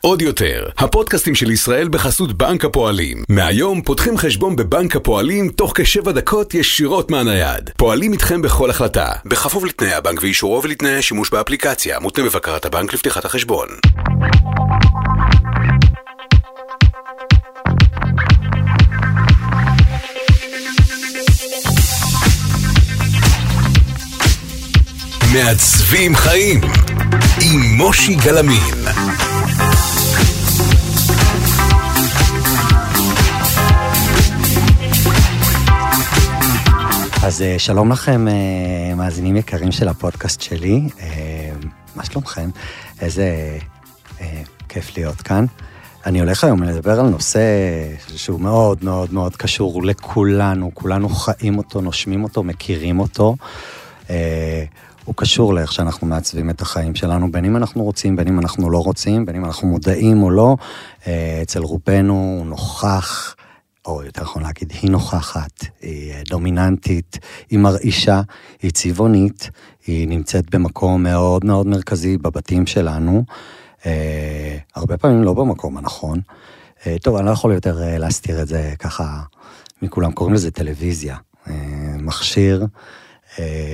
עוד יותר, הפודקאסטים של ישראל בחסות בנק הפועלים. מהיום פותחים חשבון בבנק הפועלים תוך כשבע דקות ישירות מהנייד. פועלים איתכם בכל החלטה, בכפוף לתנאי הבנק ואישורו ולתנאי השימוש באפליקציה, מותנה בבקרת הבנק לפתיחת החשבון. מעצבים חיים עם מושי גלמין. אז אה, שלום לכם, אה, מאזינים יקרים של הפודקאסט שלי. אה, מה שלומכם? איזה כיף להיות כאן. אני הולך היום לדבר על נושא שהוא מאוד מאוד מאוד קשור לכולנו, כולנו חיים אותו, נושמים אותו, מכירים אותו. הוא קשור לאיך שאנחנו מעצבים את החיים שלנו, בין אם אנחנו רוצים, בין אם אנחנו לא רוצים, בין אם אנחנו מודעים או לא. אצל רובנו הוא נוכח. או יותר נכון להגיד, היא נוכחת, היא אה, דומיננטית, היא מרעישה, היא צבעונית, היא נמצאת במקום מאוד מאוד מרכזי בבתים שלנו, אה, הרבה פעמים לא במקום הנכון. אה, טוב, אני לא יכול יותר אה, להסתיר את זה ככה מכולם, קוראים לזה טלוויזיה, אה, מכשיר אה,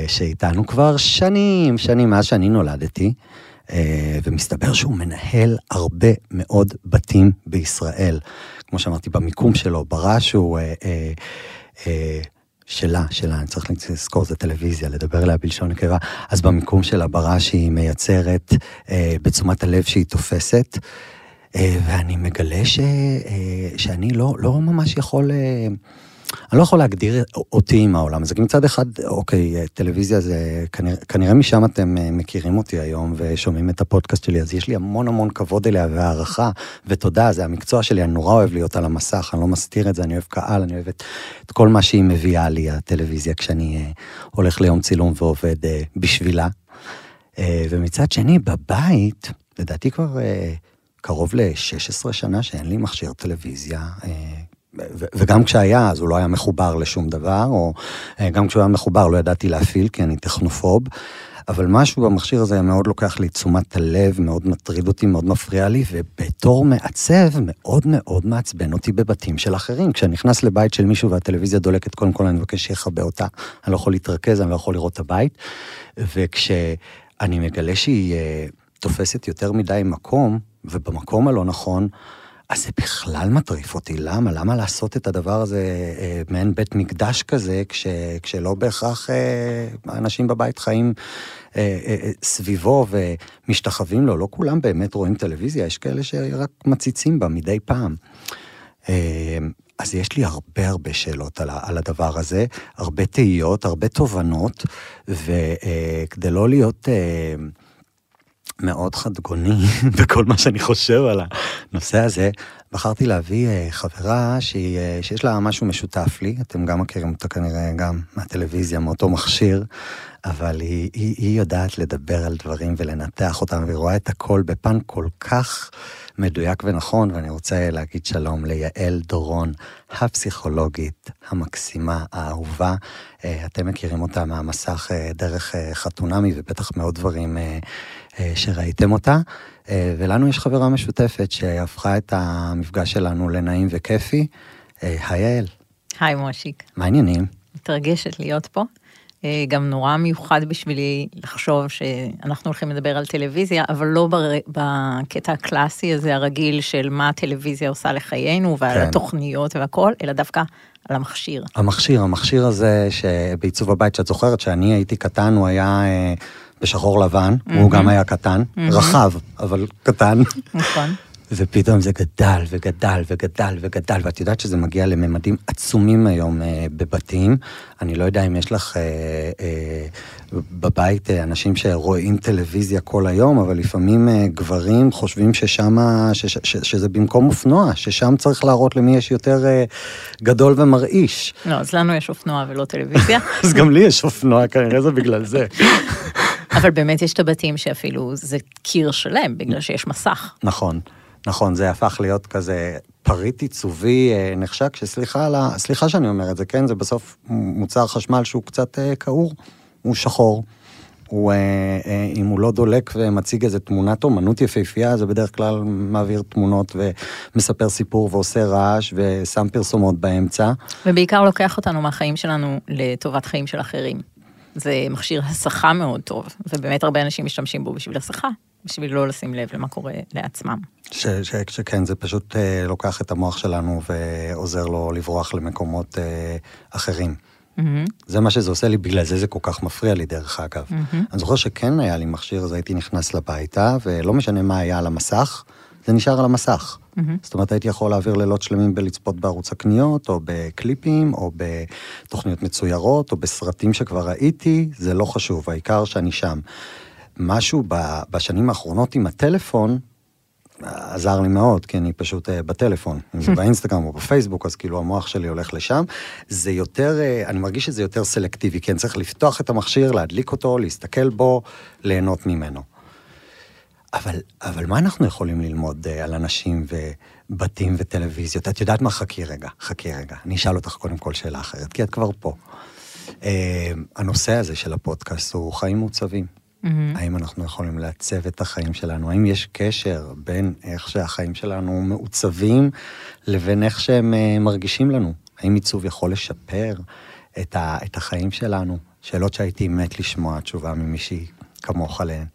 שאיתנו כבר שנים, שנים מאז שאני נולדתי. אה, ומסתבר שהוא מנהל הרבה מאוד בתים בישראל. כמו שאמרתי, במיקום שלו, ברעש הוא אה, אה, אה, שלה, שלה, אני צריך לזכור, זה טלוויזיה, לדבר אליה בלשון נקבה, אז במיקום שלה, ברעש שהיא מייצרת, אה, בתשומת הלב שהיא תופסת. אה, ואני מגלה ש, אה, שאני לא, לא ממש יכול... אה, אני לא יכול להגדיר אותי עם העולם הזה, כי מצד אחד, אוקיי, טלוויזיה זה, כנראה, כנראה משם אתם אה, מכירים אותי היום ושומעים את הפודקאסט שלי, אז יש לי המון המון כבוד אליה והערכה ותודה, זה המקצוע שלי, אני נורא אוהב להיות על המסך, אני לא מסתיר את זה, אני אוהב קהל, אני אוהב את, את כל מה שהיא מביאה לי, הטלוויזיה, כשאני אה, הולך ליום צילום ועובד אה, בשבילה. אה, ומצד שני, בבית, לדעתי כבר אה, קרוב ל-16 שנה שאין לי מכשיר טלוויזיה. אה, וגם כשהיה, אז הוא לא היה מחובר לשום דבר, או אה, גם כשהוא היה מחובר לא ידעתי להפעיל, כי אני טכנופוב. אבל משהו במכשיר הזה מאוד לוקח לי תשומת הלב, מאוד מטריד אותי, מאוד מפריע לי, ובתור מעצב, מאוד מאוד מעצבן אותי בבתים של אחרים. כשאני נכנס לבית של מישהו והטלוויזיה דולקת, קודם כל אני מבקש שיכבה אותה. אני לא יכול להתרכז, אני לא יכול לראות את הבית. וכשאני מגלה שהיא אה, תופסת יותר מדי מקום, ובמקום הלא נכון, אז זה בכלל מטריף אותי, למה? למה לעשות את הדבר הזה אה, מעין בית מקדש כזה, כש, כשלא בהכרח אה, האנשים בבית חיים אה, אה, אה, סביבו ומשתחווים לו? לא כולם באמת רואים טלוויזיה, יש כאלה שרק מציצים בה מדי פעם. אה, אז יש לי הרבה הרבה שאלות על, על הדבר הזה, הרבה תהיות, הרבה תובנות, וכדי אה, לא להיות... אה, מאוד חדגוני בכל מה שאני חושב על הנושא הזה, בחרתי להביא אה, חברה שהיא, אה, שיש לה משהו משותף לי, אתם גם מכירים אותה כנראה גם מהטלוויזיה, מאותו מכשיר, אבל היא, היא, היא יודעת לדבר על דברים ולנתח אותם, והיא רואה את הכל בפן כל כך מדויק ונכון, ואני רוצה להגיד שלום ליעל דורון, הפסיכולוגית המקסימה, האהובה. אה, אתם מכירים אותה מהמסך דרך חתונמי, ובטח מאוד דברים שראיתם אותה. ולנו יש חברה משותפת שהפכה את המפגש שלנו לנעים וכיפי. היי יעל. היי מושיק. מה העניינים? מתרגשת להיות פה. גם נורא מיוחד בשבילי לחשוב שאנחנו הולכים לדבר על טלוויזיה, אבל לא בקטע הקלאסי הזה הרגיל של מה הטלוויזיה עושה לחיינו ועל כן. התוכניות והכל, אלא דווקא על המכשיר. המכשיר, המכשיר הזה שבעיצוב הבית, שאת זוכרת שאני הייתי קטן, הוא היה בשחור לבן, mm-hmm. הוא גם היה קטן, mm-hmm. רחב, אבל קטן. נכון. ופתאום זה גדל וגדל וגדל וגדל, ואת יודעת שזה מגיע לממדים עצומים היום אה, בבתים. אני לא יודע אם יש לך אה, אה, בבית אה, אנשים שרואים טלוויזיה כל היום, אבל לפעמים אה, גברים חושבים ששם, ש, ש, ש, שזה במקום אופנוע, ששם צריך להראות למי יש יותר אה, גדול ומרעיש. לא, אז לנו יש אופנוע ולא טלוויזיה. אז גם לי יש אופנוע, כנראה זה בגלל זה. אבל באמת יש את הבתים שאפילו זה קיר שלם, בגלל שיש מסך. נכון. נכון, זה הפך להיות כזה פריט עיצובי אה, נחשק, שסליחה על ה... סליחה שאני אומר את זה, כן? זה בסוף מוצר חשמל שהוא קצת אה, כעור, הוא שחור. הוא, אה, אה, אם הוא לא דולק ומציג איזה תמונת אומנות יפהפייה, זה בדרך כלל מעביר תמונות ומספר סיפור ועושה רעש ושם פרסומות באמצע. ובעיקר לוקח אותנו מהחיים שלנו לטובת חיים של אחרים. זה מכשיר הסחה מאוד טוב, ובאמת הרבה אנשים משתמשים בו בשביל הסחה, בשביל לא לשים לב למה קורה לעצמם. ש, ש, שכן, זה פשוט אה, לוקח את המוח שלנו ועוזר לו לברוח למקומות אה, אחרים. Mm-hmm. זה מה שזה עושה לי, בגלל זה זה כל כך מפריע לי, דרך אגב. Mm-hmm. אני זוכר שכן היה לי מכשיר, אז הייתי נכנס לביתה, ולא משנה מה היה על המסך, זה נשאר על המסך. Mm-hmm. זאת אומרת, הייתי יכול להעביר לילות שלמים בלצפות בערוץ הקניות, או בקליפים, או בתוכניות מצוירות, או בסרטים שכבר ראיתי, זה לא חשוב, העיקר שאני שם. משהו בשנים האחרונות עם הטלפון, עזר לי מאוד, כי אני פשוט uh, בטלפון, אם זה באינסטגרם או בפייסבוק, אז כאילו המוח שלי הולך לשם. זה יותר, uh, אני מרגיש שזה יותר סלקטיבי, כי אני צריך לפתוח את המכשיר, להדליק אותו, להסתכל בו, ליהנות ממנו. אבל, אבל מה אנחנו יכולים ללמוד uh, על אנשים ובתים וטלוויזיות? את יודעת מה? חכי רגע, חכי רגע. אני אשאל אותך קודם כל שאלה אחרת, כי את כבר פה. Uh, הנושא הזה של הפודקאסט הוא חיים מעוצבים. Mm-hmm. האם אנחנו יכולים לעצב את החיים שלנו? האם יש קשר בין איך שהחיים שלנו מעוצבים לבין איך שהם uh, מרגישים לנו? האם עיצוב יכול לשפר את, ה, את החיים שלנו? שאלות שהייתי מת לשמוע תשובה ממישהי כמוך עליהן.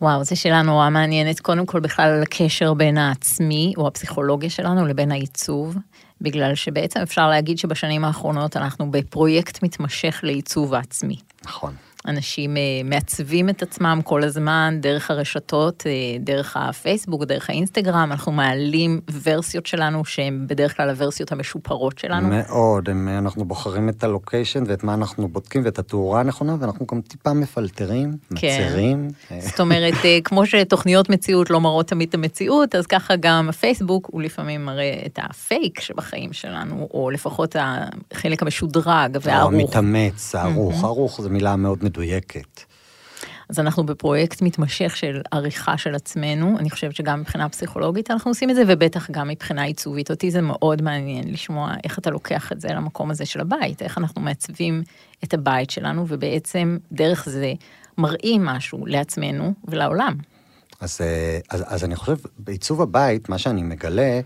וואו, זו שאלה נורא מעניינת. קודם כל בכלל על הקשר בין העצמי, או הפסיכולוגיה שלנו, לבין העיצוב, בגלל שבעצם אפשר להגיד שבשנים האחרונות אנחנו בפרויקט מתמשך לעיצוב העצמי. נכון. אנשים אה, מעצבים את עצמם כל הזמן דרך הרשתות, אה, דרך הפייסבוק, דרך האינסטגרם, אנחנו מעלים ורסיות שלנו שהן בדרך כלל הוורסיות המשופרות שלנו. מאוד, הם, אנחנו בוחרים את הלוקיישן ואת מה אנחנו בודקים ואת התאורה הנכונה, ואנחנו גם טיפה מפלטרים, כן. מצרים. זאת אומרת, אה, כמו שתוכניות מציאות לא מראות תמיד את המציאות, אז ככה גם הפייסבוק הוא לפעמים מראה את הפייק שבחיים שלנו, או לפחות החלק המשודרג והערוך. המתאמץ, הערוך, ערוך זו מילה מאוד מדויקת. אז אנחנו בפרויקט מתמשך של עריכה של עצמנו, אני חושבת שגם מבחינה פסיכולוגית אנחנו עושים את זה, ובטח גם מבחינה עיצובית. אותי זה מאוד מעניין לשמוע איך אתה לוקח את זה למקום הזה של הבית, איך אנחנו מעצבים את הבית שלנו, ובעצם דרך זה מראים משהו לעצמנו ולעולם. אז, אה, אז, אז אני חושב, בעיצוב הבית, מה שאני מגלה,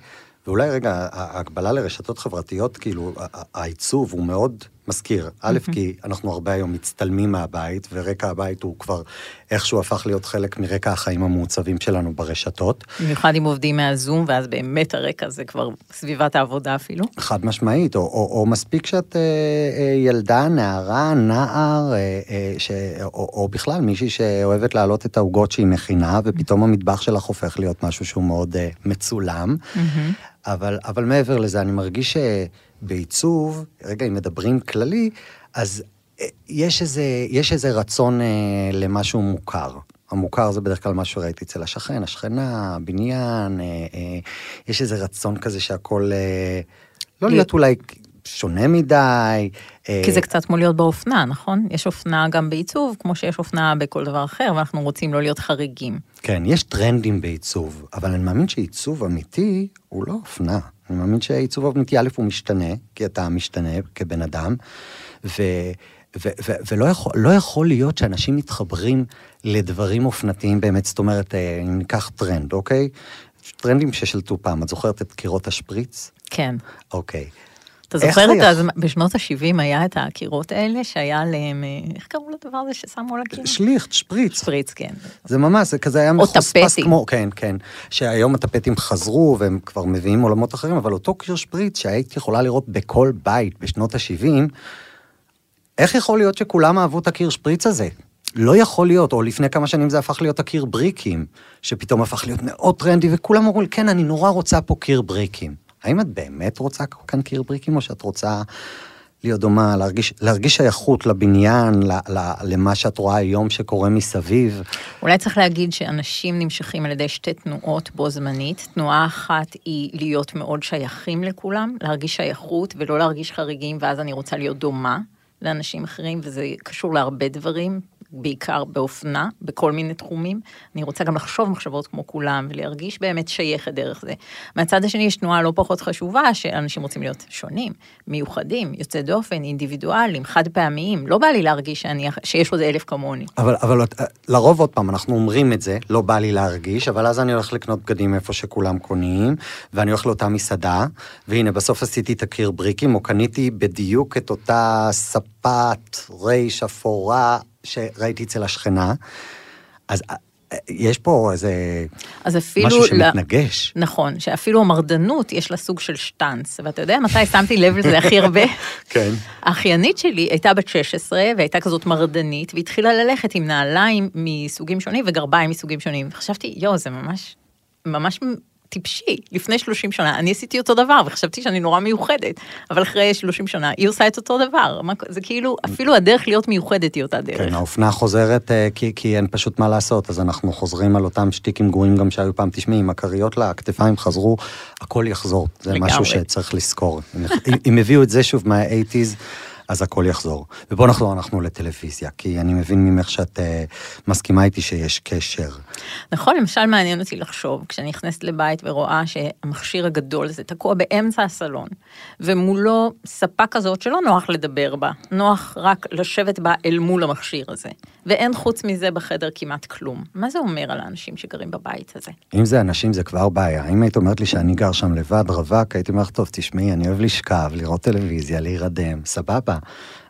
ואולי רגע, ההקבלה לרשתות חברתיות, כאילו, העיצוב הוא מאוד מזכיר. א', כי אנחנו הרבה היום מצטלמים מהבית, ורקע הבית הוא כבר איכשהו הפך להיות חלק מרקע החיים המעוצבים שלנו ברשתות. במיוחד אם עובדים מהזום, ואז באמת הרקע זה כבר סביבת העבודה אפילו. חד משמעית, או, או, או מספיק שאת אה, אה, ילדה, נערה, נער, אה, אה, ש, או, או בכלל מישהי שאוהבת להעלות את העוגות שהיא מכינה, ופתאום המטבח שלך הופך להיות משהו שהוא מאוד אה, מצולם. אבל, אבל מעבר לזה, אני מרגיש שבעיצוב, רגע, אם מדברים כללי, אז אה, יש איזה, יש איזה רצון אה, למשהו מוכר. המוכר זה בדרך כלל מה שראיתי אצל השכן, השכנה, הבניין, אה, אה, יש איזה רצון כזה שהכל... אה, לא להיות אולי שונה מדי. אה, כי זה קצת כמו להיות באופנה, נכון? יש אופנה גם בעיצוב, כמו שיש אופנה בכל דבר אחר, ואנחנו רוצים לא להיות חריגים. כן, יש טרנדים בעיצוב, אבל אני מאמין שעיצוב אמיתי הוא לא אופנה. אני מאמין שעיצוב אמיתי, א', הוא משתנה, כי אתה משתנה כבן אדם, ו... ו- ו- ולא יכול, לא יכול להיות שאנשים מתחברים לדברים אופנתיים באמת, זאת אומרת, אה, אם ניקח טרנד, אוקיי? טרנדים ששלטו פעם, את זוכרת את קירות השפריץ? כן. אוקיי. אתה זוכר את זה, בשנות ה-70 היה את הקירות האלה, שהיה עליהם, אה, איך קראו לדבר הזה ששמו על הקיר? שליכט, שפריץ. שפריץ, כן. זה ממש, זה כזה היה מחוספס כמו, כן, כן. שהיום הטפטים חזרו והם כבר מביאים עולמות אחרים, אבל אותו קיר שפריץ שהיית יכולה לראות בכל בית בשנות ה-70, איך יכול להיות שכולם אהבו את הקיר שפריץ הזה? לא יכול להיות, או לפני כמה שנים זה הפך להיות הקיר בריקים, שפתאום הפך להיות מאוד טרנדי, וכולם אמרו לי, כן, אני נורא רוצה פה קיר בריקים. האם את באמת רוצה כאן קיר בריקים, או שאת רוצה להיות דומה, להרגיש, להרגיש שייכות לבניין, ל, ל, למה שאת רואה היום שקורה מסביב? אולי צריך להגיד שאנשים נמשכים על ידי שתי תנועות בו זמנית. תנועה אחת היא להיות מאוד שייכים לכולם, להרגיש שייכות ולא להרגיש חריגים, ואז אני רוצה להיות דומה לאנשים אחרים, וזה קשור להרבה דברים, בעיקר באופנה, בכל מיני תחומים. אני רוצה גם לחשוב מחשבות כמו כולם ולהרגיש באמת שייכת דרך זה. מהצד השני יש תנועה לא פחות חשובה, שאנשים רוצים להיות שונים, מיוחדים, יוצאי דופן, אינדיבידואלים, חד פעמיים. לא בא לי להרגיש שאני, שיש עוד אלף כמוני. אבל, אבל אה, לרוב עוד פעם, אנחנו אומרים את זה, לא בא לי להרגיש, אבל אז אני הולך לקנות בגדים איפה שכולם קונים, ואני הולך לאותה מסעדה, והנה, בסוף עשיתי את הקיר בריקים, או קניתי בדיוק את אותה ספת ריש אפורה שראיתי אצל השכנה. אז אה, יש פה איזה אז אפילו משהו שמתנגש. לה... נכון, שאפילו המרדנות יש לה סוג של שטאנץ, ואתה יודע מתי שמתי לב לזה הכי הרבה? כן. האחיינית שלי הייתה בת 16 והייתה כזאת מרדנית, והתחילה ללכת עם נעליים מסוגים שונים וגרביים מסוגים שונים. וחשבתי, יואו, זה ממש, ממש טיפשי, לפני 30 שנה, אני עשיתי אותו דבר וחשבתי שאני נורא מיוחדת, אבל אחרי 30 שנה היא עושה את אותו דבר, זה כאילו, אפילו הדרך להיות מיוחדת היא אותה דרך. כן, האופנה חוזרת אה, כי, כי אין פשוט מה לעשות, אז אנחנו חוזרים על אותם שטיקים גרועים גם שהיו פעם, תשמעי, עם הכריות לכתפיים חזרו, הכל יחזור, זה לגמרי. משהו שצריך לזכור. אם הביאו את זה שוב מה-80's, אז הכל יחזור. ובוא נחזור אנחנו לטלוויזיה, כי אני מבין ממך שאת uh, מסכימה איתי שיש קשר. נכון, למשל מעניין אותי לחשוב, כשאני נכנסת לבית ורואה שהמכשיר הגדול הזה תקוע באמצע הסלון, ומולו ספה כזאת שלא נוח לדבר בה, נוח רק לשבת בה אל מול המכשיר הזה, ואין חוץ מזה בחדר כמעט כלום. מה זה אומר על האנשים שגרים בבית הזה? אם זה אנשים זה כבר בעיה. אם היית אומרת לי שאני גר שם לבד, רווק, הייתי אומר, טוב, תשמעי, אני אוהב לשכב, לראות טלוויזיה, להירדם, סבבה.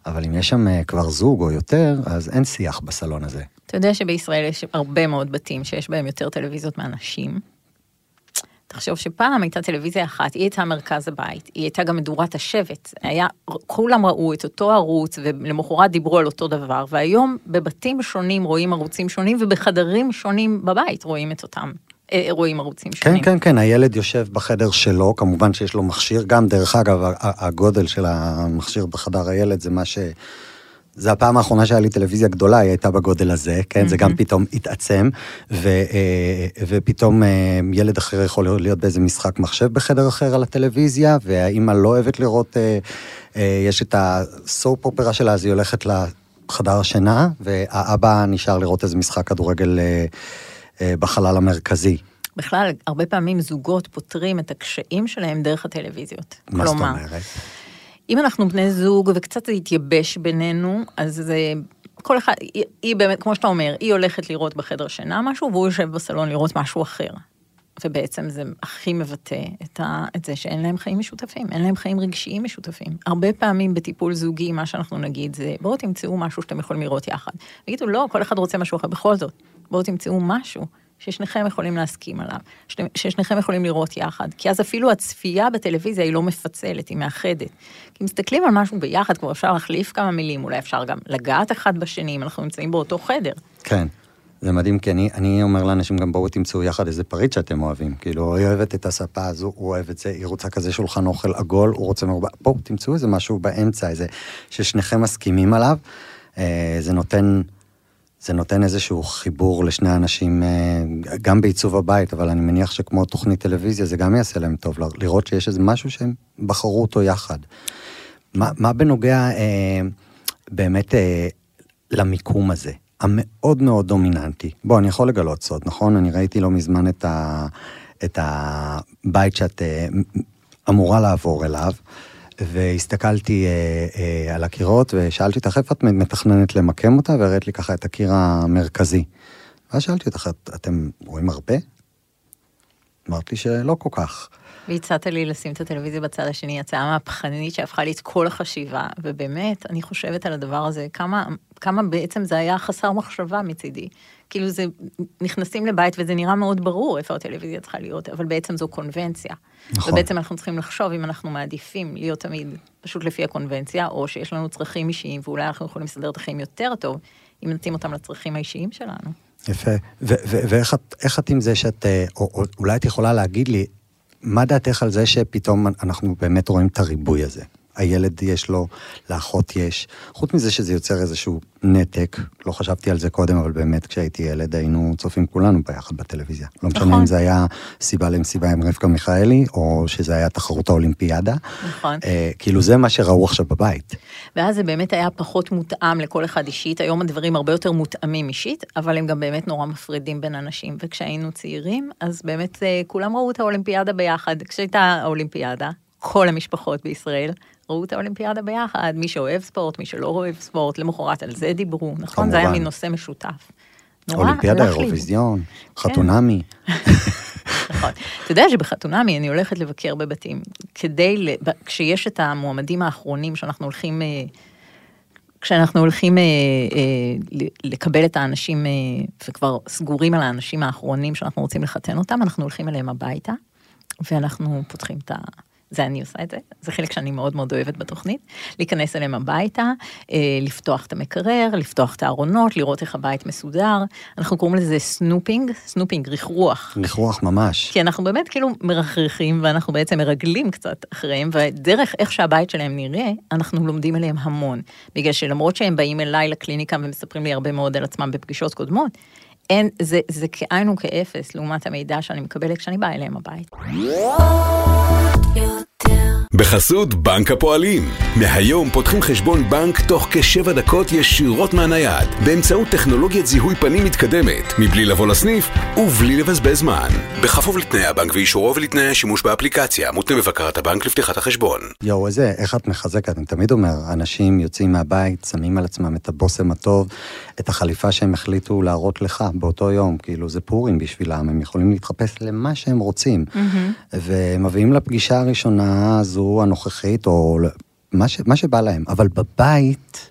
אבל אם יש שם אה, כבר זוג או יותר, אז אין שיח בסלון הזה. אתה יודע שבישראל יש הרבה מאוד בתים שיש בהם יותר טלוויזיות מאנשים. תחשוב שפעם הייתה טלוויזיה אחת, היא הייתה מרכז הבית, היא הייתה גם מדורת השבט, היה, כולם ראו את אותו ערוץ ולמחרת דיברו על אותו דבר, והיום בבתים שונים רואים ערוצים שונים ובחדרים שונים בבית רואים את אותם רואים ערוצים כן, שונים. כן, כן, כן, הילד יושב בחדר שלו, כמובן שיש לו מכשיר, גם דרך אגב, הגודל של המכשיר בחדר הילד זה מה ש... זה הפעם האחרונה שהיה לי טלוויזיה גדולה, היא הייתה בגודל הזה, כן? Mm-hmm. זה גם פתאום התעצם, ו, אה, ופתאום אה, ילד אחר יכול להיות באיזה משחק מחשב בחדר אחר על הטלוויזיה, והאימא לא אוהבת לראות, יש את הסופ אופרה שלה, אז היא הולכת לחדר השינה, והאבא נשאר לראות איזה משחק כדורגל אה, בחלל המרכזי. בכלל, הרבה פעמים זוגות פותרים את הקשיים שלהם דרך הטלוויזיות. מה זאת אומרת? אם אנחנו בני זוג וקצת זה התייבש בינינו, אז זה... כל אחד, היא, היא באמת, כמו שאתה אומר, היא הולכת לראות בחדר שינה משהו, והוא יושב בסלון לראות משהו אחר. ובעצם זה הכי מבטא את, ה, את זה שאין להם חיים משותפים, אין להם חיים רגשיים משותפים. הרבה פעמים בטיפול זוגי, מה שאנחנו נגיד זה, בואו תמצאו משהו שאתם יכולים לראות יחד. ויגידו, לא, כל אחד רוצה משהו אחר. בכל זאת, בואו תמצאו משהו ששניכם יכולים להסכים עליו, ששניכם יכולים לראות יחד, כי אז אפילו הצפייה בטלוויזיה היא לא מפצלת, היא מאחדת. כי מסתכלים על משהו ביחד, כבר אפשר להחליף כמה מילים, אולי אפשר גם לגעת אחד בשני, אם אנחנו נמצאים באותו חדר. כן. זה מדהים, כי אני, אני אומר לאנשים גם בואו תמצאו יחד איזה פריט שאתם אוהבים. כאילו, היא אוהבת את הספה הזו, הוא אוהב את זה, היא רוצה כזה שולחן אוכל עגול, הוא רוצה מרובע. בואו תמצאו איזה משהו באמצע, איזה ששניכם מסכימים עליו. אה, זה נותן זה נותן איזשהו חיבור לשני אנשים, אה, גם בעיצוב הבית, אבל אני מניח שכמו תוכנית טלוויזיה, זה גם יעשה להם טוב, לראות שיש איזה משהו שהם בחרו אותו יחד. מה, מה בנוגע אה, באמת אה, למיקום הזה, המאוד מאוד דומיננטי? בוא, אני יכול לגלות סוד, נכון? אני ראיתי לא מזמן את, ה, את הבית שאת אה, אמורה לעבור אליו. והסתכלתי אה, אה, על הקירות ושאלתי אותך איפה את מתכננת למקם אותה, והראית לי ככה את הקיר המרכזי. ואז שאלתי אותך, את, אתם רואים הרבה? אמרת לי שלא כל כך. והצעת לי לשים את הטלוויזיה בצד השני, הצעה מהפכנית שהפכה לי את כל החשיבה, ובאמת, אני חושבת על הדבר הזה, כמה, כמה בעצם זה היה חסר מחשבה מצידי. כאילו זה, נכנסים לבית וזה נראה מאוד ברור איפה הטלוויזיה צריכה להיות, אבל בעצם זו קונבנציה. נכון. ובעצם אנחנו צריכים לחשוב אם אנחנו מעדיפים להיות תמיד פשוט לפי הקונבנציה, או שיש לנו צרכים אישיים, ואולי אנחנו יכולים לסדר את החיים יותר טוב, אם נתאים אותם לצרכים האישיים שלנו. יפה. ואיך את, את עם זה שאת, אה, או, או אולי את יכולה להגיד לי, מה דעתך על זה שפתאום אנחנו באמת רואים את הריבוי הזה? הילד יש לו, לאחות יש. חוץ מזה שזה יוצר איזשהו נתק, לא חשבתי על זה קודם, אבל באמת כשהייתי ילד היינו צופים כולנו ביחד בטלוויזיה. לא משנה נכון. אם זה היה סיבה למסיבה עם רבקה מיכאלי, או שזה היה תחרות האולימפיאדה. נכון. אה, כאילו זה מה שראו עכשיו בבית. ואז זה באמת היה פחות מותאם לכל אחד אישית, היום הדברים הרבה יותר מותאמים אישית, אבל הם גם באמת נורא מפרידים בין אנשים. וכשהיינו צעירים, אז באמת אה, כולם ראו את האולימפיאדה ביחד. כשהייתה האולימפיאדה, כל המשפחות בישראל ראו את האולימפיאדה ביחד, מי שאוהב ספורט, מי שלא אוהב ספורט, למחרת על זה דיברו, נכון? זה היה כמובן. מין נושא משותף. נורא אולימפיאדה. אירוויזיון, חתונמי. נכון. אתה יודע שבחתונמי אני הולכת לבקר בבתים, כדי, כשיש את המועמדים האחרונים שאנחנו הולכים, אה, כשאנחנו הולכים אה, אה, לקבל את האנשים, וכבר סגורים על האנשים האחרונים שאנחנו רוצים לחתן אותם, אנחנו הולכים אליהם הביתה, ואנחנו פותחים את ה... זה אני עושה את זה, זה חלק שאני מאוד מאוד אוהבת בתוכנית, להיכנס אליהם הביתה, אה, לפתוח את המקרר, לפתוח את הארונות, לראות איך הבית מסודר. אנחנו קוראים לזה snooping, snooping, ריחרוח. ניחוח ממש. כי אנחנו באמת כאילו מרחרחים ואנחנו בעצם מרגלים קצת אחריהם, ודרך איך שהבית שלהם נראה, אנחנו לומדים עליהם המון. בגלל שלמרות שהם באים אליי לקליניקה ומספרים לי הרבה מאוד על עצמם בפגישות קודמות, אין, זה, זה כאין וכאפס לעומת המידע שאני מקבלת כשאני באה אליהם הבית. בחסות בנק הפועלים. מהיום פותחים חשבון בנק תוך כשבע דקות ישירות מהנייד, באמצעות טכנולוגיית זיהוי פנים מתקדמת, מבלי לבוא לסניף ובלי לבזבז זמן. בכפוף לתנאי הבנק ואישורו ולתנאי השימוש באפליקציה, מותנה בבקרת הבנק לפתיחת החשבון. יואו, איזה, איך את מחזקת? אני תמיד אומר, אנשים יוצאים מהבית, שמים על עצמם את הבושם הטוב, את החליפה שהם החליטו להראות לך באותו יום, כאילו זה פורים בשבילם, הם יכולים להתחפש למה שהם רוצים. ומביאים לפגישה הראשונה הזו, הנוכחית, או מה, ש, מה שבא להם. אבל בבית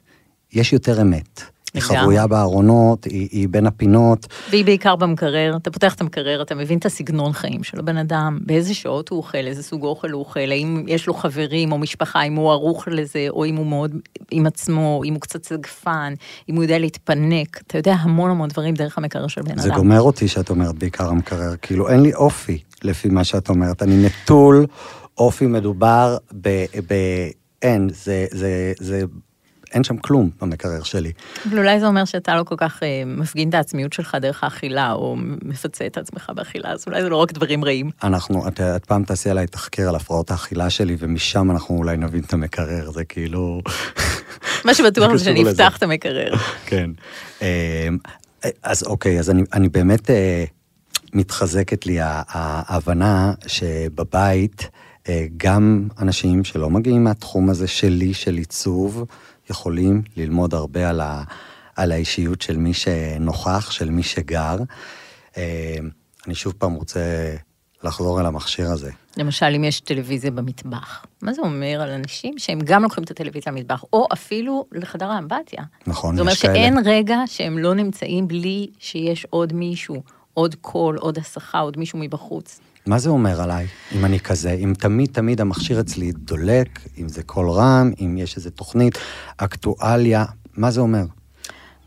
יש יותר אמת. היא. חבויה בארונות, היא, היא בין הפינות. והיא בעיקר במקרר, אתה פותח את המקרר, אתה מבין את הסגנון חיים של הבן אדם, באיזה שעות הוא אוכל, איזה סוג אוכל הוא אוכל, האם יש לו חברים או משפחה, אם הוא ערוך לזה, או אם הוא מאוד עם עצמו, אם הוא קצת סגפן, אם הוא יודע להתפנק, אתה יודע המון המון דברים דרך המקרר של בן זה אדם. גומר אותי שאת אומרת בעיקר המקרר, כאילו אין לי אופי לפי מה שאת אומרת, אני נטול אופי מדובר ב... ב אין, זה, זה, זה, אין שם כלום במקרר שלי. אבל אולי זה אומר שאתה לא כל כך אה, מפגין את העצמיות שלך דרך האכילה, או מפצה את עצמך באכילה, אז אולי זה לא רק דברים רעים. אנחנו, את, את פעם תעשי עליי תחקיר על הפרעות האכילה שלי, ומשם אנחנו אולי נבין את המקרר, זה כאילו... מה שבטוח זה שאני. אפתח את המקרר. כן. אה, אז אוקיי, אז אני, אני באמת אה, מתחזקת לי ההבנה שבבית אה, גם אנשים שלא מגיעים מהתחום הזה שלי, של עיצוב, יכולים ללמוד הרבה על, ה, על האישיות של מי שנוכח, של מי שגר. אה, אני שוב פעם רוצה לחזור אל המכשיר הזה. למשל, אם יש טלוויזיה במטבח, מה זה אומר על אנשים שהם גם לוקחים את הטלוויזיה למטבח, או אפילו לחדר האמבטיה? נכון, יש כאלה. שאין רגע שהם לא נמצאים בלי שיש עוד מישהו, עוד קול, עוד הסחה, עוד מישהו מבחוץ. מה זה אומר עליי, אם אני כזה? אם תמיד תמיד המכשיר אצלי דולק, אם זה קול רם, אם יש איזו תוכנית, אקטואליה, מה זה אומר?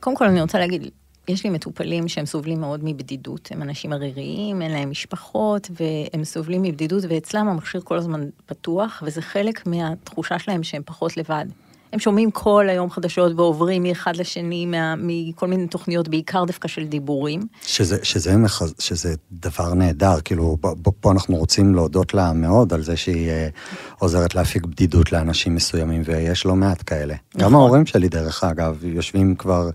קודם כל אני רוצה להגיד, יש לי מטופלים שהם סובלים מאוד מבדידות, הם אנשים עריריים, אין להם משפחות, והם סובלים מבדידות, ואצלם המכשיר כל הזמן פתוח, וזה חלק מהתחושה שלהם שהם פחות לבד. הם שומעים כל היום חדשות ועוברים מאחד לשני, מה, מכל מיני תוכניות, בעיקר דווקא של דיבורים. שזה, שזה, מחז... שזה דבר נהדר, כאילו, ב- פה אנחנו רוצים להודות לה מאוד על זה שהיא אה, עוזרת להפיק בדידות לאנשים מסוימים, ויש לא מעט כאלה. נכון. גם. ההורים שלי, דרך אגב, יושבים כבר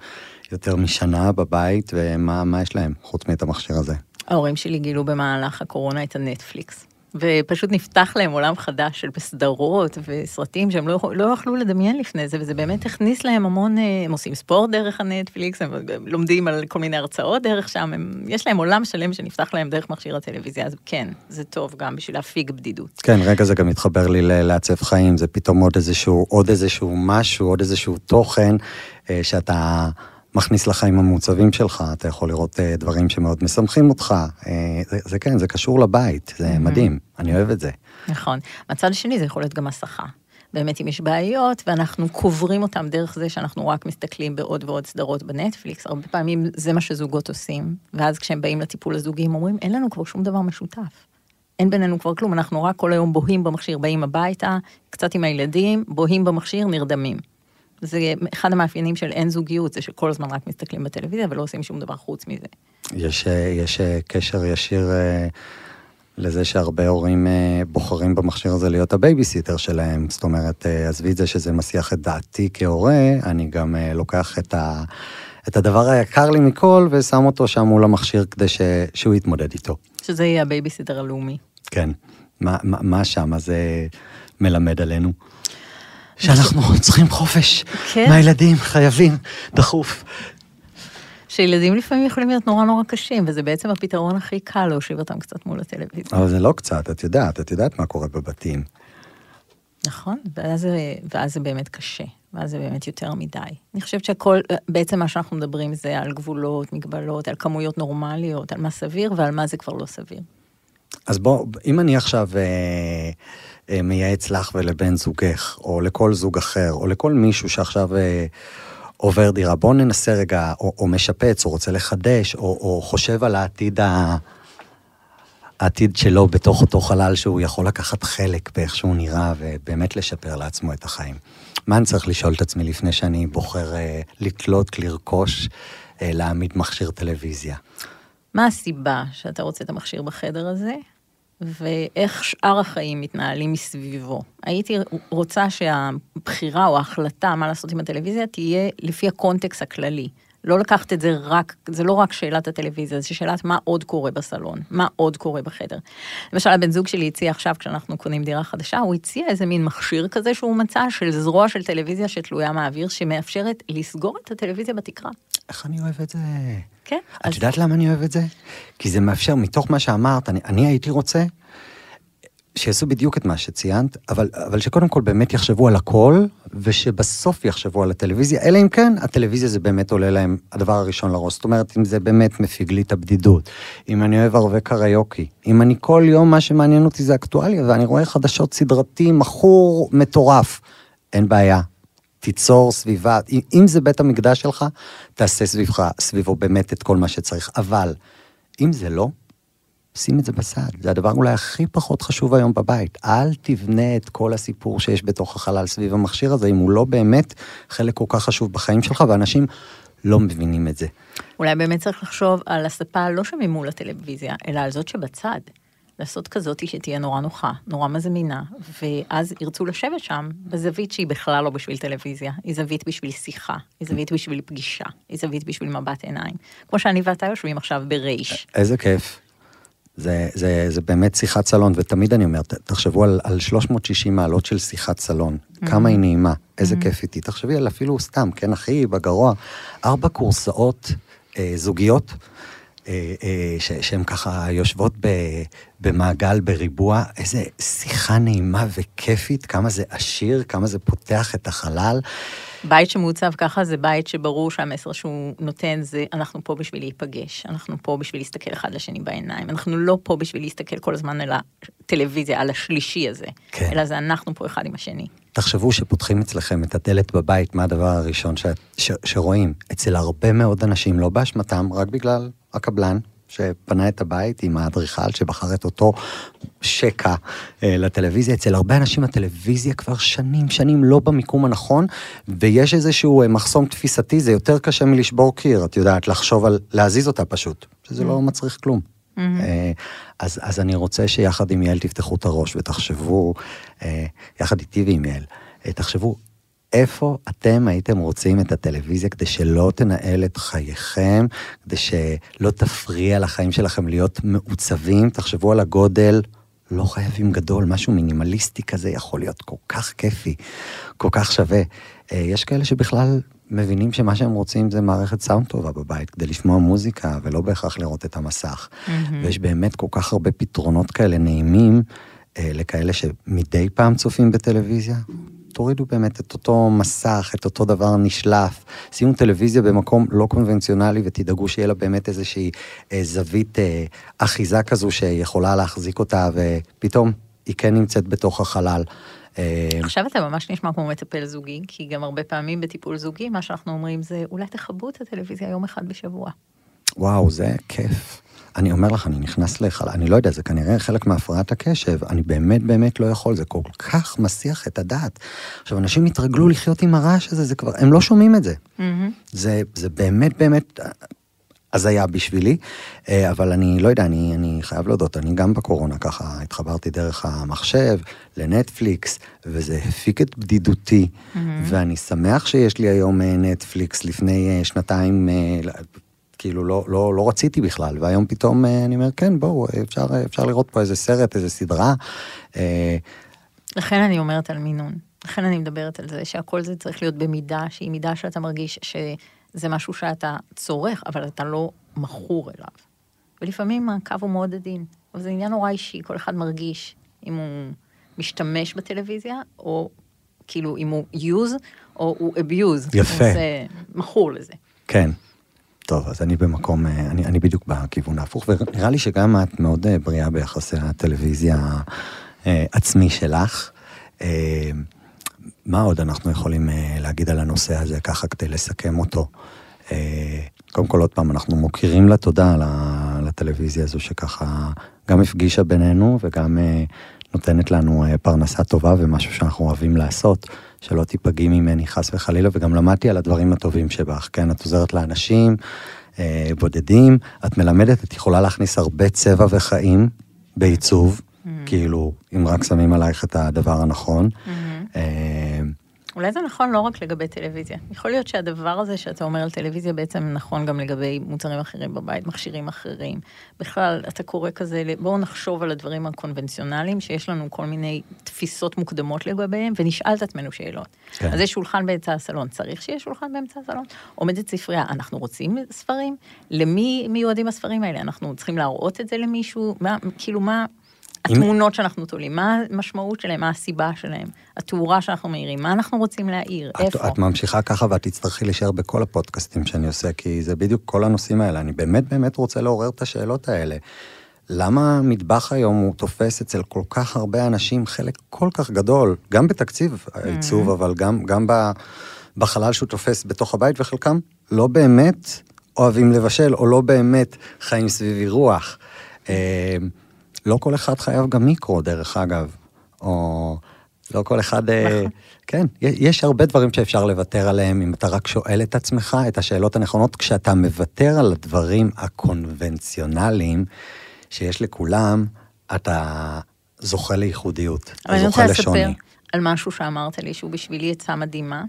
יותר משנה בבית, ומה מה יש להם, חוץ מאת המכשיר הזה? ההורים שלי גילו במהלך הקורונה את הנטפליקס. ופשוט נפתח להם עולם חדש של סדרות וסרטים שהם לא, לא יכלו לדמיין לפני זה, וזה באמת הכניס להם המון, אה, הם עושים ספורט דרך הנטפליקס, הם לומדים על כל מיני הרצאות דרך שם, הם, יש להם עולם שלם שנפתח להם דרך מכשיר הטלוויזיה, אז כן, זה טוב גם בשביל להפיג בדידות. כן, רגע זה גם מתחבר לי לעצב חיים, זה פתאום עוד איזשהו, עוד איזשהו משהו, עוד איזשהו תוכן אה, שאתה מכניס לחיים המעוצבים שלך, אתה יכול לראות אה, דברים שמאוד משמחים אותך. אה, זה, זה כן, זה קשור לבית, זה מדהים, אני אוהב את זה. נכון. מהצד השני זה יכול להיות גם הסחה. באמת אם יש בעיות ואנחנו קוברים אותם דרך זה שאנחנו רק מסתכלים בעוד ועוד סדרות בנטפליקס, הרבה פעמים זה מה שזוגות עושים, ואז כשהם באים לטיפול הזוגי הם אומרים, אין לנו כבר שום דבר משותף. אין בינינו כבר כלום, אנחנו רק כל היום בוהים במכשיר, באים הביתה, קצת עם הילדים, בוהים במכשיר, נרדמים. זה אחד המאפיינים של אין זוגיות, זה שכל הזמן רק מסתכלים בטלוויזיה ולא עושים שום דבר חוץ מזה. יש, אה, יש אה, קשר ישיר אה, לזה שהרבה הורים בוחרים במכשיר הזה להיות הבייביסיטר שלהם. זאת אומרת, עזבי את זה שזה מסיח את דעתי כהורה, אני גם לוקח את, ה, את הדבר היקר לי מכל ושם אותו שם מול המכשיר כדי ש, שהוא יתמודד איתו. שזה יהיה הבייביסיטר הלאומי. כן. מה, מה, מה שם זה מלמד עלינו? שאנחנו צריכים חופש כן. מהילדים, חייבים, דחוף. שילדים לפעמים יכולים להיות נורא נורא קשים, וזה בעצם הפתרון הכי קל להושיב אותם קצת מול הטלוויזיה. אבל זה לא קצת, את יודעת, את יודעת מה קורה בבתים. נכון, ואז ואז זה באמת קשה, ואז זה באמת יותר מדי. אני חושבת שהכל, בעצם מה שאנחנו מדברים זה על גבולות, מגבלות, על כמויות נורמליות, על מה סביר ועל מה זה כבר לא סביר. אז בוא, אם אני עכשיו אה, אה, מייעץ לך ולבן זוגך, או לכל זוג אחר, או לכל מישהו שעכשיו אה, עובר דירה, בואו ננסה רגע, או, או משפץ, או רוצה לחדש, או, או חושב על העתיד ה... העתיד שלו בתוך אותו חלל שהוא יכול לקחת חלק באיך שהוא נראה ובאמת לשפר לעצמו את החיים. מה אני צריך לשאול את עצמי לפני שאני בוחר אה, לקלוט, לרכוש, אה, להעמיד מכשיר טלוויזיה? מה הסיבה שאתה רוצה את המכשיר בחדר הזה? ואיך שאר החיים מתנהלים מסביבו. הייתי רוצה שהבחירה או ההחלטה מה לעשות עם הטלוויזיה תהיה לפי הקונטקסט הכללי. לא לקחת את זה רק, זה לא רק שאלת הטלוויזיה, זה שאלת מה עוד קורה בסלון, מה עוד קורה בחדר. למשל, הבן זוג שלי הציע עכשיו, כשאנחנו קונים דירה חדשה, הוא הציע איזה מין מכשיר כזה שהוא מצא, של זרוע של טלוויזיה שתלויה מהאוויר, שמאפשרת לסגור את הטלוויזיה בתקרה. איך אני אוהב את זה? כן. את אז... יודעת למה אני אוהב את זה? כי זה מאפשר, מתוך מה שאמרת, אני, אני הייתי רוצה שיעשו בדיוק את מה שציינת, אבל, אבל שקודם כל באמת יחשבו על הכל, ושבסוף יחשבו על הטלוויזיה, אלא אם כן, הטלוויזיה זה באמת עולה להם הדבר הראשון לראש. זאת אומרת, אם זה באמת מפיג לי את הבדידות, אם אני אוהב ערבי קריוקי, אם אני כל יום, מה שמעניין אותי זה אקטואליה, ואני רואה חדשות סדרתי, מכור, מטורף, אין בעיה. תיצור סביבה, אם זה בית המקדש שלך, תעשה סביבך, סביבו באמת את כל מה שצריך. אבל אם זה לא, שים את זה בצד. זה הדבר אולי הכי פחות חשוב היום בבית. אל תבנה את כל הסיפור שיש בתוך החלל סביב המכשיר הזה, אם הוא לא באמת חלק כל כך חשוב בחיים שלך, ואנשים לא מבינים את זה. אולי באמת צריך לחשוב על הספה לא שממול הטלוויזיה, אלא על זאת שבצד. לעשות כזאת שתהיה נורא נוחה, נורא מזמינה, ואז ירצו לשבת שם בזווית שהיא בכלל לא בשביל טלוויזיה, היא זווית בשביל שיחה, היא זווית בשביל פגישה, היא זווית בשביל מבט עיניים. כמו שאני ואתה יושבים עכשיו ברייש. איזה כיף. זה, זה, זה באמת שיחת סלון, ותמיד אני אומר, תחשבו על, על 360 מעלות של שיחת סלון, mm-hmm. כמה היא נעימה, איזה mm-hmm. כיף איתי. תחשבי על אפילו סתם, כן, אחי, בגרוע, ארבע קורסאות אה, זוגיות, שהן ככה יושבות ב, במעגל, בריבוע, איזה שיחה נעימה וכיפית, כמה זה עשיר, כמה זה פותח את החלל. בית שמעוצב ככה זה בית שברור שהמסר שהוא נותן זה אנחנו פה בשביל להיפגש, אנחנו פה בשביל להסתכל אחד לשני בעיניים, אנחנו לא פה בשביל להסתכל כל הזמן על הטלוויזיה, על השלישי הזה, כן. אלא זה אנחנו פה אחד עם השני. תחשבו שפותחים אצלכם את הדלת בבית, מה הדבר הראשון ש, ש, שרואים? אצל הרבה מאוד אנשים, לא באשמתם, רק בגלל הקבלן, שפנה את הבית עם האדריכל שבחר את אותו שקע אה, לטלוויזיה. אצל הרבה אנשים הטלוויזיה כבר שנים, שנים לא במיקום הנכון, ויש איזשהו אה, מחסום תפיסתי, זה יותר קשה מלשבור קיר, את יודעת, לחשוב על להזיז אותה פשוט, שזה לא mm-hmm. מצריך כלום. Mm-hmm. אז, אז אני רוצה שיחד עם יעל תפתחו את הראש ותחשבו, יחד איתי ועם יעל, תחשבו איפה אתם הייתם רוצים את הטלוויזיה כדי שלא תנהל את חייכם, כדי שלא תפריע לחיים שלכם להיות מעוצבים? תחשבו על הגודל, לא חייבים גדול, משהו מינימליסטי כזה יכול להיות כל כך כיפי, כל כך שווה. אה, יש כאלה שבכלל מבינים שמה שהם רוצים זה מערכת סאונד טובה בבית, כדי לשמוע מוזיקה ולא בהכרח לראות את המסך. Mm-hmm. ויש באמת כל כך הרבה פתרונות כאלה נעימים אה, לכאלה שמדי פעם צופים בטלוויזיה. תורידו באמת את אותו מסך, את אותו דבר נשלף, שימו טלוויזיה במקום לא קונבנציונלי ותדאגו שיהיה לה באמת איזושהי אה, זווית אה, אחיזה כזו שיכולה להחזיק אותה, ופתאום היא כן נמצאת בתוך החלל. אה, עכשיו אתה ממש נשמע כמו מטפל זוגי, כי גם הרבה פעמים בטיפול זוגי, מה שאנחנו אומרים זה, אולי תכבו את הטלוויזיה יום אחד בשבוע. וואו, זה כיף. אני אומר לך, אני נכנס לחל... אני לא יודע, זה כנראה חלק מהפרעת הקשב, אני באמת באמת לא יכול, זה כל כך מסיח את הדעת. עכשיו, אנשים התרגלו לחיות עם הרעש הזה, זה כבר, הם לא שומעים את זה. Mm-hmm. זה, זה באמת באמת הזיה בשבילי, אה, אבל אני לא יודע, אני, אני חייב להודות, אני גם בקורונה ככה התחברתי דרך המחשב לנטפליקס, וזה הפיק את בדידותי, mm-hmm. ואני שמח שיש לי היום אה, נטפליקס לפני אה, שנתיים. כאילו לא, לא, לא רציתי בכלל, והיום פתאום אני אומר, כן, בואו, אפשר, אפשר לראות פה איזה סרט, איזה סדרה. לכן אני אומרת על מינון. לכן אני מדברת על זה שהכל זה צריך להיות במידה שהיא מידה שאתה מרגיש שזה משהו שאתה צורך, אבל אתה לא מכור אליו. ולפעמים הקו הוא מאוד עדין, אבל זה עניין נורא אישי, כל אחד מרגיש אם הוא משתמש בטלוויזיה, או כאילו אם הוא use, או הוא abuse. יפה. זה מכור לזה. כן. טוב, אז אני במקום, אני, אני בדיוק בכיוון ההפוך, ונראה לי שגם את מאוד אה, בריאה ביחסי הטלוויזיה אה, עצמי שלך. אה, מה עוד אנחנו יכולים אה, להגיד על הנושא הזה ככה כדי לסכם אותו? אה, קודם כל, עוד פעם, אנחנו מוקירים לה תודה לטלוויזיה הזו שככה גם הפגישה בינינו וגם אה, נותנת לנו פרנסה טובה ומשהו שאנחנו אוהבים לעשות, שלא תיפגעי ממני חס וחלילה, וגם למדתי על הדברים הטובים שבך, כן? את עוזרת לאנשים בודדים, את מלמדת, את יכולה להכניס הרבה צבע וחיים בעיצוב, mm-hmm. כאילו, אם רק שמים עלייך את הדבר הנכון. Mm-hmm. אה, אולי זה נכון לא רק לגבי טלוויזיה. יכול להיות שהדבר הזה שאתה אומר על טלוויזיה בעצם נכון גם לגבי מוצרים אחרים בבית, מכשירים אחרים. בכלל, אתה קורא כזה, בואו נחשוב על הדברים הקונבנציונליים, שיש לנו כל מיני תפיסות מוקדמות לגביהם, ונשאל את עצמנו שאלות. כן. אז יש שולחן באמצע הסלון, צריך שיהיה שולחן באמצע הסלון? עומדת ספרייה, אנחנו רוצים ספרים? למי מיועדים הספרים האלה? אנחנו צריכים להראות את זה למישהו? מה, כאילו מה... התמונות שאנחנו תולים, מה המשמעות שלהם, מה הסיבה שלהם, התאורה שאנחנו מאירים, מה אנחנו רוצים להעיר, את, איפה. את ממשיכה ככה ואת תצטרכי להישאר בכל הפודקאסטים שאני עושה, כי זה בדיוק כל הנושאים האלה. אני באמת באמת רוצה לעורר את השאלות האלה. למה המטבח היום הוא תופס אצל כל כך הרבה אנשים חלק כל כך גדול, גם בתקציב העיצוב, mm-hmm. אבל גם, גם בחלל שהוא תופס בתוך הבית, וחלקם לא באמת אוהבים לבשל, או לא באמת חיים סביב אירוח. לא כל אחד חייב גם מיקרו, דרך אגב, או לא כל אחד... אה, נכון. כן, יש הרבה דברים שאפשר לוותר עליהם, אם אתה רק שואל את עצמך את השאלות הנכונות, כשאתה מוותר על הדברים הקונבנציונליים שיש לכולם, אתה זוכה לייחודיות, אתה זוכה לשוני. אני רוצה לספר על משהו שאמרת לי, שהוא בשבילי עצה מדהימה.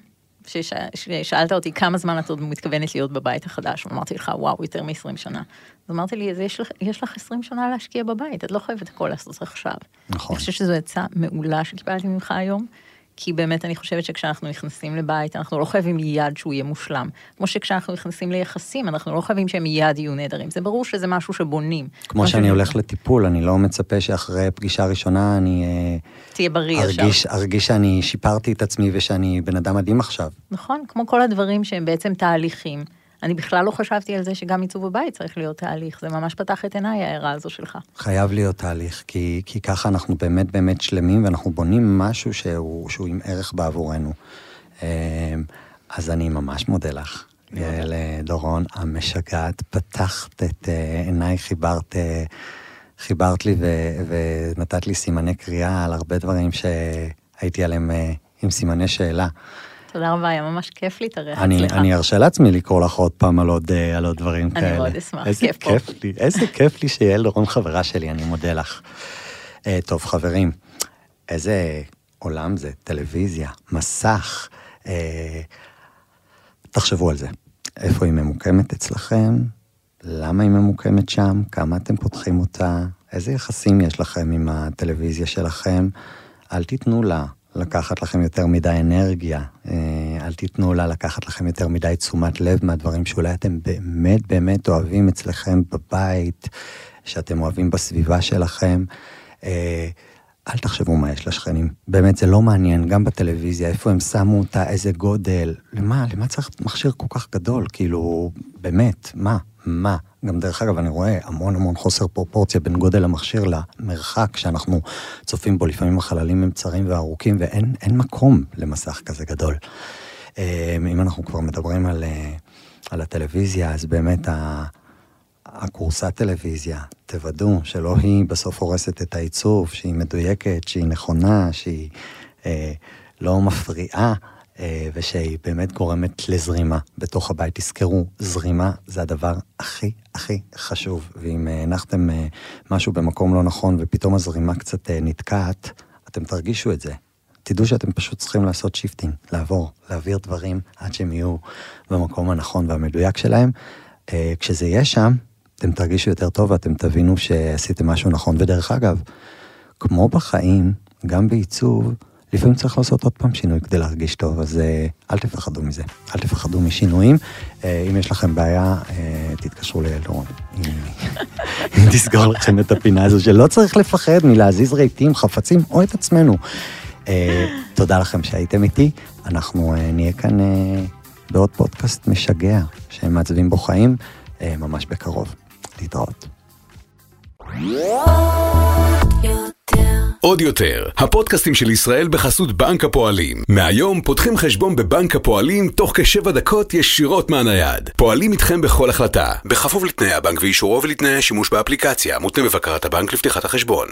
ששאלת אותי כמה זמן את עוד מתכוונת להיות בבית החדש, ואמרתי לך, וואו, יותר מ-20 שנה. אז אמרתי לי, יש לך, יש לך 20 שנה להשקיע בבית, את לא חייבת הכל לעשות עכשיו. נכון. אני חושבת שזו עצה מעולה שקיבלתי ממך היום, כי באמת אני חושבת שכשאנחנו נכנסים לבית, אנחנו לא חייבים מיד שהוא יהיה מושלם. כמו שכשאנחנו נכנסים ליחסים, אנחנו לא חייבים שהם מיד יהיו נהדרים. זה ברור שזה משהו שבונים. כמו שאני הולך לטיפול, אני לא מצפה שאחרי פגישה ראשונה אני... אה, תהיה בריא ארגיש, עכשיו. ארגיש שאני שיפרתי את עצמי ושאני בן אדם מדהים עכשיו. נכון, כמו כל הדברים שהם בעצם תהליכים. אני בכלל לא חשבתי על זה שגם עיצוב הבית צריך להיות תהליך, זה ממש פתח את עיניי ההערה הזו שלך. חייב להיות תהליך, כי, כי ככה אנחנו באמת באמת שלמים ואנחנו בונים משהו שהוא, שהוא עם ערך בעבורנו. אמ, אז אני ממש מודה לך. יעל אה, דורון המשגעת, פתחת את אה, עיניי, חיברת, אה, חיברת לי ו, ונתת לי סימני קריאה על הרבה דברים שהייתי עליהם עם סימני שאלה. תודה רבה, היה ממש כיף להתארח אצלך. אני ארשה לעצמי לקרוא לך עוד פעם על עוד, אה, על עוד דברים אני כאלה. אני מאוד אשמח, איזה כיף, כיף פה. לי, איזה כיף לי שיעל דורון חברה שלי, אני מודה לך. Uh, טוב, חברים, איזה עולם זה, טלוויזיה, מסך. Uh, תחשבו על זה. איפה היא ממוקמת אצלכם? למה היא ממוקמת שם? כמה אתם פותחים אותה? איזה יחסים יש לכם עם הטלוויזיה שלכם? אל תיתנו לה לקחת לכם יותר מדי אנרגיה, אה, אל תיתנו לה לקחת לכם יותר מדי תשומת לב מהדברים שאולי אתם באמת באמת אוהבים אצלכם בבית, שאתם אוהבים בסביבה שלכם. אל תחשבו מה יש לשכנים. באמת, זה לא מעניין, גם בטלוויזיה, איפה הם שמו אותה, איזה גודל. למה? למה צריך מכשיר כל כך גדול? כאילו, באמת, מה? מה? גם דרך אגב, אני רואה המון המון חוסר פרופורציה בין גודל המכשיר למרחק שאנחנו צופים בו. לפעמים החללים הם צרים וארוכים ואין מקום למסך כזה גדול. אה, אם אנחנו כבר מדברים על, אה, על הטלוויזיה, אז באמת ה... הקורסת טלוויזיה, תוודאו שלא היא בסוף הורסת את העיצוב, שהיא מדויקת, שהיא נכונה, שהיא אה, לא מפריעה. אה, ושהיא באמת גורמת לזרימה בתוך הבית. תזכרו, זרימה זה הדבר הכי הכי חשוב, ואם אה, הנחתם אה, משהו במקום לא נכון ופתאום הזרימה קצת נתקעת, אתם תרגישו את זה. תדעו שאתם פשוט צריכים לעשות shifting, לעבור, להעביר דברים עד שהם יהיו במקום הנכון והמדויק שלהם. כשזה יהיה שם, אתם תרגישו יותר טוב ואתם תבינו שעשיתם משהו נכון. ודרך אגב, כמו בחיים, גם בעיצוב, לפעמים צריך לעשות עוד פעם שינוי כדי להרגיש טוב, אז אה, אל תפחדו מזה, אל תפחדו משינויים. אה, אם יש לכם בעיה, אה, תתקשרו לאלרון, אם תסגור לכם את הפינה הזו, שלא צריך לפחד מלהזיז רהיטים, חפצים או את עצמנו. תודה לכם שהייתם איתי, אנחנו נהיה כאן בעוד פודקאסט משגע, שהם מעצבים בו חיים, ממש בקרוב. להתראות. עוד יותר, הפודקאסטים של ישראל בחסות בנק הפועלים. מהיום פותחים חשבון בבנק הפועלים תוך כשבע דקות ישירות מהנייד. פועלים איתכם בכל החלטה, בכפוף לתנאי הבנק ואישורו ולתנאי השימוש באפליקציה, מותנה בבקרת הבנק לפתיחת החשבון.